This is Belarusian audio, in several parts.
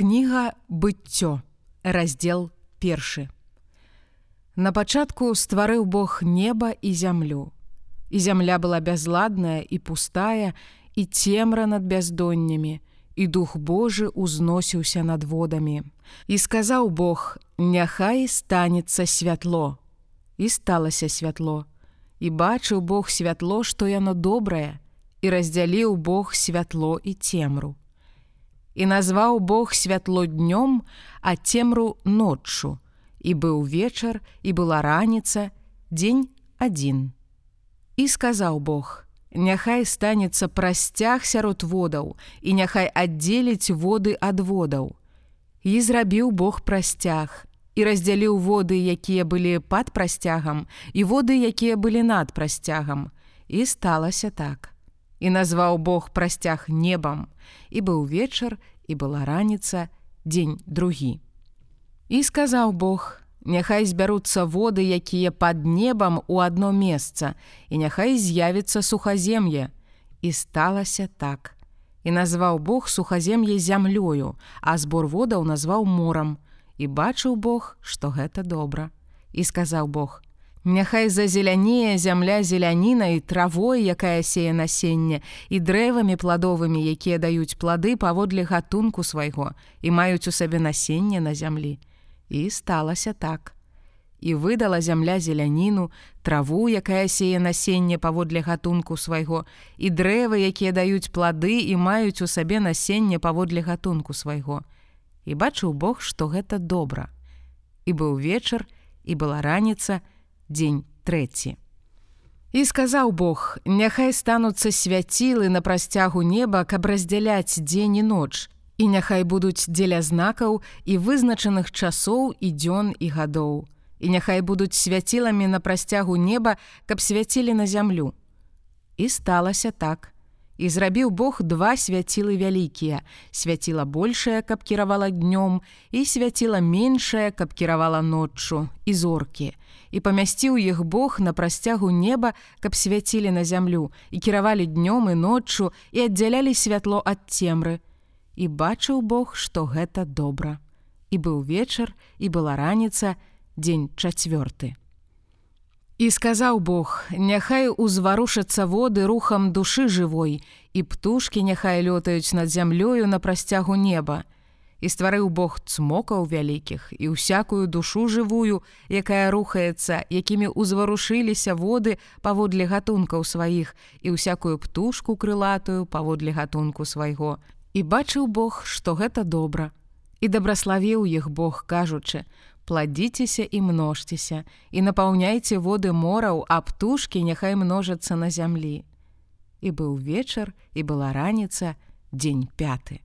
Кніга быццё, раздзел першы. На пачатку стварыў Бог неба і зямлю. І зямля была бязладная і пустая, і цемра над бяздоннямі, і дух Божы узносіўся над водамі. І сказаў Бог: Няхай станецца святло. І сталася святло. І бачыў Бог святло, што яно добрае, і раздзяліў Бог святло і цемру і назваў Бог святло днём, а цемру ноччу. І быў вечар, і была раніца, дзень адзін. І сказаў Бог: Няхай станецца прасцяг сярод водаў, і няхай аддзеліць воды ад водаў. І зрабіў Бог прасцяг, і раздзяліў воды, якія былі пад прасцягам, і воды, якія былі над прасцягам. І сталася так і назваў Бог прасцяг небам, і быў вечар і была раніца дзень другі. І сказаў Бог: Няхай збяруцца воды, якія пад небам у адно месца, і няхай з'явіцца сухазем'е. І сталася так. І назваў Бог сухазем'е зямлёю, а збор водаў назваў морам. І бачыў Бог, што гэта добра. І сказаў Бог: Няхай зазелянее зямля зелянінай травой, якая сее насенне і дрэвамі пладовымі, якія даюць плады паводле гатунку свайго і маюць у сабе насенне на зямлі. І сталася так. І выдала зямля зеляніну, траву, якая сее насенне паводле гатунку свайго, і дрэвы, якія даюць плады і маюць у сабе насенне паводле гатунку свайго. І бачыў Бог, што гэта добра. І быў вечар, і была раніца, дзень трэці. І сказаў Бог: Няхай стануцца свяцілы на прасцягу неба, каб раздзяляць дзень і ноч, і няхай будуць дзеля знакаў і вызначаных часоў і дзён і гадоў. І няхай будуць свяціламі на прасцягу неба, каб свяцілі на зямлю. І сталася так. І зрабіў Бог два свяцілы вялікія, свяціла большая, каб кіравала днём, і свяціла меншая, каб кіравала ноччу і зоркі і памясціў іх Бог на прасцягу неба, каб свяцілі на зямлю і кіравалі днём і ноччу і аддзялялі святло ад цемры. І бачыў Бог, што гэта добра. І быў вечар і была раніца, дзень чацвёрты. І сказаў Бог: Няхай узварушацца воды рухам душы жывой, і птушкі няхай лётаюць над зямлёю на прасцягу неба і стварыў Бог цмокаў вялікіх і ўсякую душу жывую, якая рухаецца, якімі ўзварушыліся воды паводле гатункаў сваіх і ўсякую птушку крылатую паводле гатунку свайго. І бачыў Бог, што гэта добра. І дабраславіў іх Бог, кажучы: пладзіцеся і множцеся і напаўняйце воды мораў, а птушкі няхай множацца на зямлі. І быў вечар і была раніца, дзень пяты.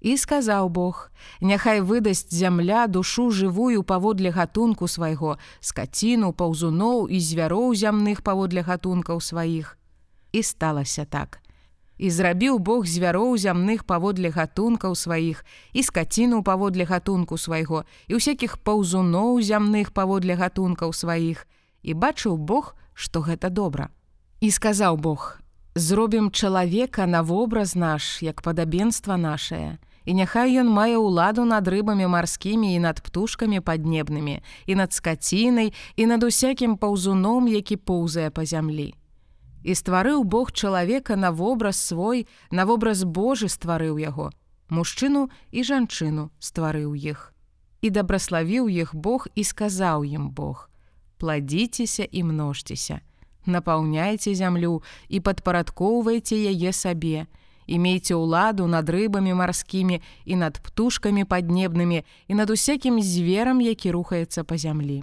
І сказаў Бог: Няхай выдасць зямля душу жывую паводле гатунку свайго, скаціну, паўзуноў і звяроў зямных паводле гатункаў сваіх. І сталася так. І зрабіў Бог звяроў зямных паводле гатункаў сваіх і скаціну паводле гатунку свайго і ўсякіх паўзуноў зямных паводле гатункаў сваіх. І бачыў Бог, што гэта добра. І сказаў Бог: Зробім чалавека на вобраз наш, як падабенства нашее, і няхай ён мае ўладу над рыбамі марскімі і над птушкамі паднебнымі і над скацінай і над усякім паўзуном, які поўзае па зямлі. І стварыў Бог чалавека на вобраз свой, на вобраз Божы стварыў яго, мужчыну і жанчыну стварыў іх. І дабраславіў іх Бог і сказаў ім Бог: Пладзіцеся і множцеся, напаўняйце зямлю і падпарадкоўвайце яе сабе, Імейце ўладу над рыбамі марскімі і над птушкамі паднебнымі і над усякім зверам, які рухаецца па зямлі.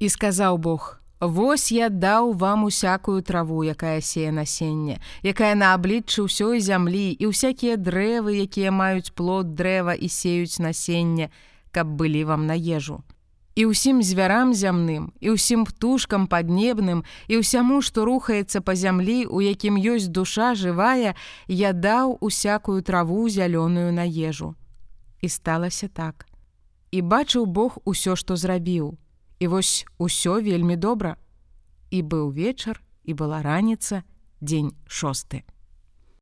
І сказаў Бог: Вось я даў вам усякую траву, якая сее насенне, якая на абліччы ўсёй зямлі і ўсякія дрэвы, якія маюць плод дрэва і сеюць насенне, каб былі вам на ежу і ўсім звярам зямным і ўсім птушкам паднебным і ўсяму, што рухаецца па зямлі, у якім ёсць душа жывая, я даў усякую траву зялёную на ежу. І сталася так. І бачыў Бог усё, што зрабіў. І вось усё вельмі добра. І быў вечар і была раніца, дзень шосты.